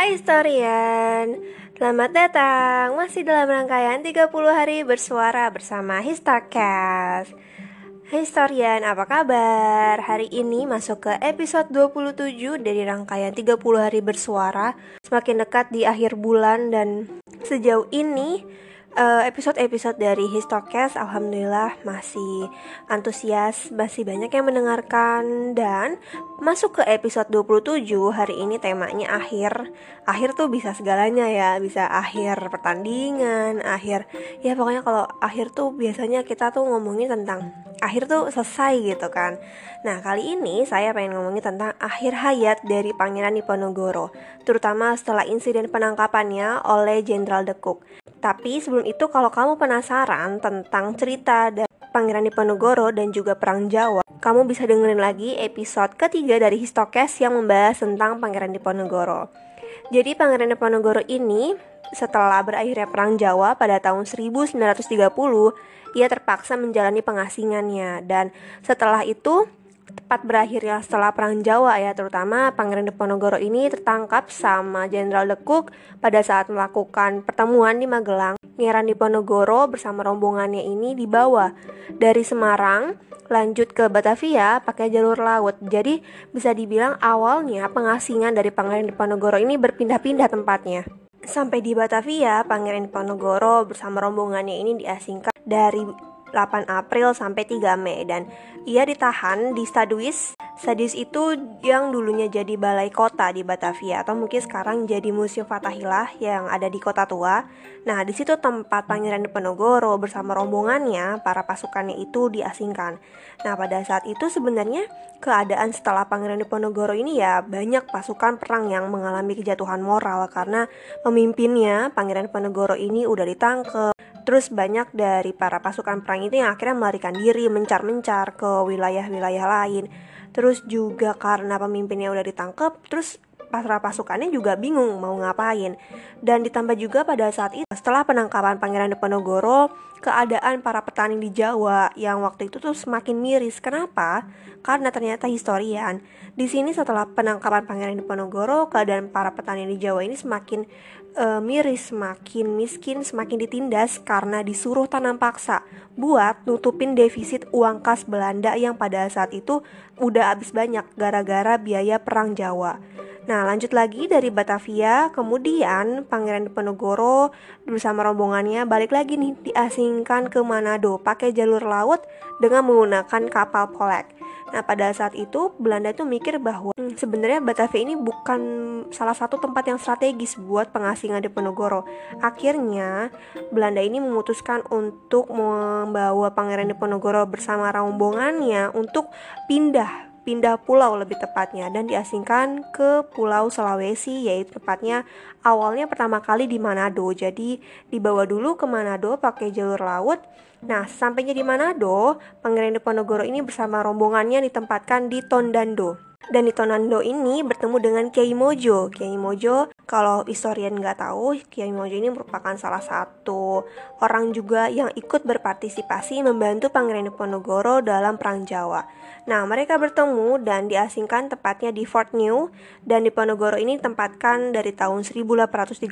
Hai historian, selamat datang. Masih dalam rangkaian 30 hari bersuara bersama Histarcast Historian, apa kabar? Hari ini masuk ke episode 27 dari rangkaian 30 hari bersuara. Semakin dekat di akhir bulan dan sejauh ini episode-episode dari Histocast alhamdulillah masih antusias, masih banyak yang mendengarkan dan masuk ke episode 27 hari ini temanya akhir. Akhir tuh bisa segalanya ya, bisa akhir pertandingan, akhir ya pokoknya kalau akhir tuh biasanya kita tuh ngomongin tentang akhir tuh selesai gitu kan. Nah, kali ini saya pengen ngomongin tentang akhir hayat dari Pangeran Diponegoro, terutama setelah insiden penangkapannya oleh Jenderal De Cook. Tapi sebelum itu kalau kamu penasaran tentang cerita dari Pangeran Diponegoro dan juga Perang Jawa, kamu bisa dengerin lagi episode ketiga dari Histokes yang membahas tentang Pangeran Diponegoro. Jadi Pangeran Diponegoro ini setelah berakhirnya Perang Jawa pada tahun 1930, ia terpaksa menjalani pengasingannya dan setelah itu tepat berakhirnya setelah Perang Jawa ya terutama Pangeran Diponegoro ini tertangkap sama Jenderal De Cook pada saat melakukan pertemuan di Magelang. Pangeran Diponegoro bersama rombongannya ini dibawa dari Semarang lanjut ke Batavia pakai jalur laut. Jadi bisa dibilang awalnya pengasingan dari Pangeran Diponegoro ini berpindah-pindah tempatnya. Sampai di Batavia, Pangeran Diponegoro bersama rombongannya ini diasingkan dari 8 April sampai 3 Mei dan ia ditahan di Staduis. Staduis itu yang dulunya jadi balai kota di Batavia atau mungkin sekarang jadi Museum Fatahillah yang ada di Kota Tua. Nah, di situ tempat Pangeran Diponegoro bersama rombongannya, para pasukannya itu diasingkan. Nah, pada saat itu sebenarnya keadaan setelah Pangeran Diponegoro ini ya banyak pasukan perang yang mengalami kejatuhan moral karena pemimpinnya Pangeran Diponegoro ini udah ditangkap Terus banyak dari para pasukan perang itu yang akhirnya melarikan diri, mencar-mencar ke wilayah-wilayah lain. Terus juga karena pemimpinnya udah ditangkap, terus para pasukannya juga bingung mau ngapain. Dan ditambah juga pada saat itu setelah penangkapan Pangeran Diponegoro, keadaan para petani di Jawa yang waktu itu tuh semakin miris. Kenapa? Karena ternyata historian di sini setelah penangkapan Pangeran Diponegoro, keadaan para petani di Jawa ini semakin uh, miris, semakin miskin, semakin ditindas karena disuruh tanam paksa buat nutupin defisit uang kas Belanda yang pada saat itu udah habis banyak gara-gara biaya perang Jawa. Nah, lanjut lagi dari Batavia, kemudian Pangeran Diponegoro bersama rombongannya balik lagi nih diasingkan ke Manado pakai jalur laut dengan menggunakan kapal polek. Nah, pada saat itu Belanda itu mikir bahwa hmm, sebenarnya Batavia ini bukan salah satu tempat yang strategis buat pengasingan Diponegoro. Akhirnya, Belanda ini memutuskan untuk membawa Pangeran Diponegoro bersama rombongannya untuk pindah pindah pulau lebih tepatnya dan diasingkan ke Pulau Sulawesi yaitu tepatnya awalnya pertama kali di Manado. Jadi dibawa dulu ke Manado pakai jalur laut. Nah, sampainya di Manado, Pangeran Diponegoro ini bersama rombongannya ditempatkan di Tondando. Dan di Tonando ini bertemu dengan Kiai Mojo. Kiai Mojo, kalau historian nggak tahu, Kiai Mojo ini merupakan salah satu orang juga yang ikut berpartisipasi membantu Pangeran Diponegoro dalam Perang Jawa. Nah, mereka bertemu dan diasingkan tepatnya di Fort New dan Diponegoro ini ditempatkan dari tahun 1830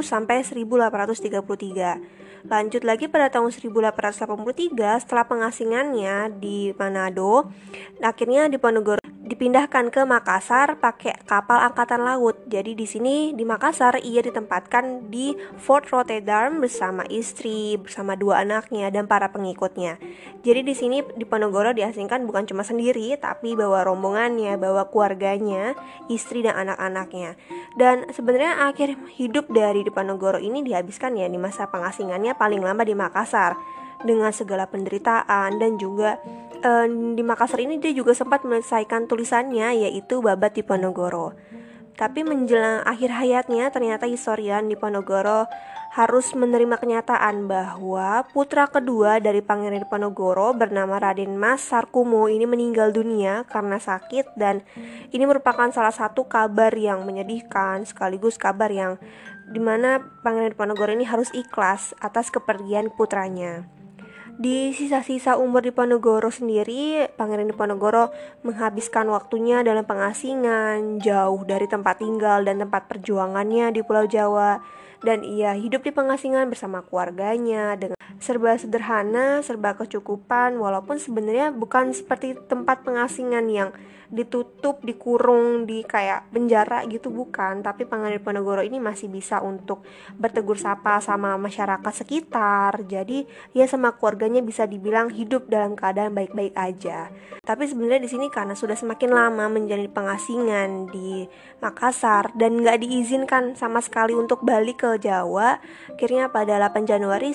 sampai 1833. Lanjut lagi pada tahun 1883 setelah pengasingannya di Manado, akhirnya Diponegoro dipindahkan ke Makassar pakai kapal angkatan laut. Jadi di sini di Makassar ia ditempatkan di Fort Rotterdam bersama istri, bersama dua anaknya dan para pengikutnya. Jadi di sini di Ponorogo diasingkan bukan cuma sendiri tapi bawa rombongannya, bawa keluarganya, istri dan anak-anaknya. Dan sebenarnya akhir hidup dari Diponegoro ini dihabiskan ya di masa pengasingannya paling lama di Makassar dengan segala penderitaan dan juga uh, di Makassar ini dia juga sempat menyelesaikan tulisannya yaitu Babat Diponegoro. Tapi menjelang akhir hayatnya ternyata historian Diponegoro harus menerima kenyataan bahwa putra kedua dari Pangeran Diponegoro bernama Raden Mas Sarkumo ini meninggal dunia karena sakit dan ini merupakan salah satu kabar yang menyedihkan sekaligus kabar yang di mana Pangeran Diponegoro ini harus ikhlas atas kepergian putranya. Di sisa-sisa umur Diponegoro sendiri, Pangeran Diponegoro menghabiskan waktunya dalam pengasingan, jauh dari tempat tinggal dan tempat perjuangannya di Pulau Jawa. Dan ia hidup di pengasingan bersama keluarganya dengan serba sederhana, serba kecukupan, walaupun sebenarnya bukan seperti tempat pengasingan yang ditutup, dikurung, di kayak penjara gitu bukan, tapi Pangeran Diponegoro ini masih bisa untuk bertegur sapa sama masyarakat sekitar. Jadi ya sama keluarganya bisa dibilang hidup dalam keadaan baik-baik aja. Tapi sebenarnya di sini karena sudah semakin lama menjalani pengasingan di Makassar dan nggak diizinkan sama sekali untuk balik ke Jawa, akhirnya pada 8 Januari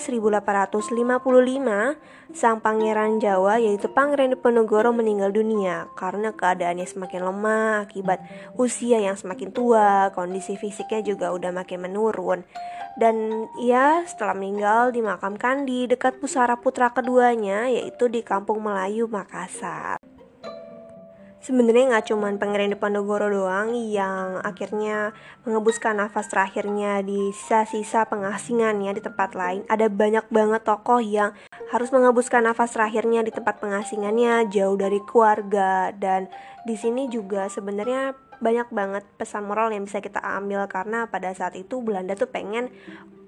1855 sang pangeran Jawa yaitu Pangeran Diponegoro meninggal dunia karena keadaannya semakin lemah akibat usia yang semakin tua, kondisi fisiknya juga udah makin menurun. Dan ia setelah meninggal dimakamkan di dekat pusara putra keduanya yaitu di Kampung Melayu Makassar. Sebenarnya nggak cuman Pangeran Diponegoro doang yang akhirnya mengebuskan nafas terakhirnya di sisa-sisa pengasingannya di tempat lain. Ada banyak banget tokoh yang harus mengebuskan nafas terakhirnya di tempat pengasingannya jauh dari keluarga dan di sini juga sebenarnya banyak banget pesan moral yang bisa kita ambil karena pada saat itu Belanda tuh pengen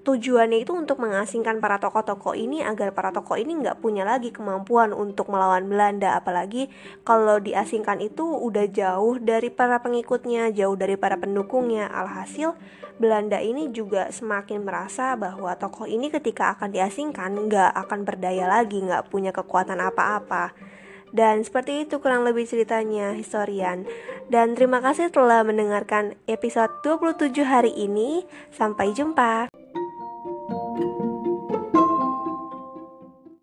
tujuannya itu untuk mengasingkan para tokoh-tokoh ini agar para tokoh ini nggak punya lagi kemampuan untuk melawan Belanda apalagi kalau diasingkan itu udah jauh dari para pengikutnya jauh dari para pendukungnya alhasil Belanda ini juga semakin merasa bahwa tokoh ini ketika akan diasingkan nggak akan berdaya lagi nggak punya kekuatan apa-apa dan seperti itu kurang lebih ceritanya historian. Dan terima kasih telah mendengarkan episode 27 hari ini. Sampai jumpa.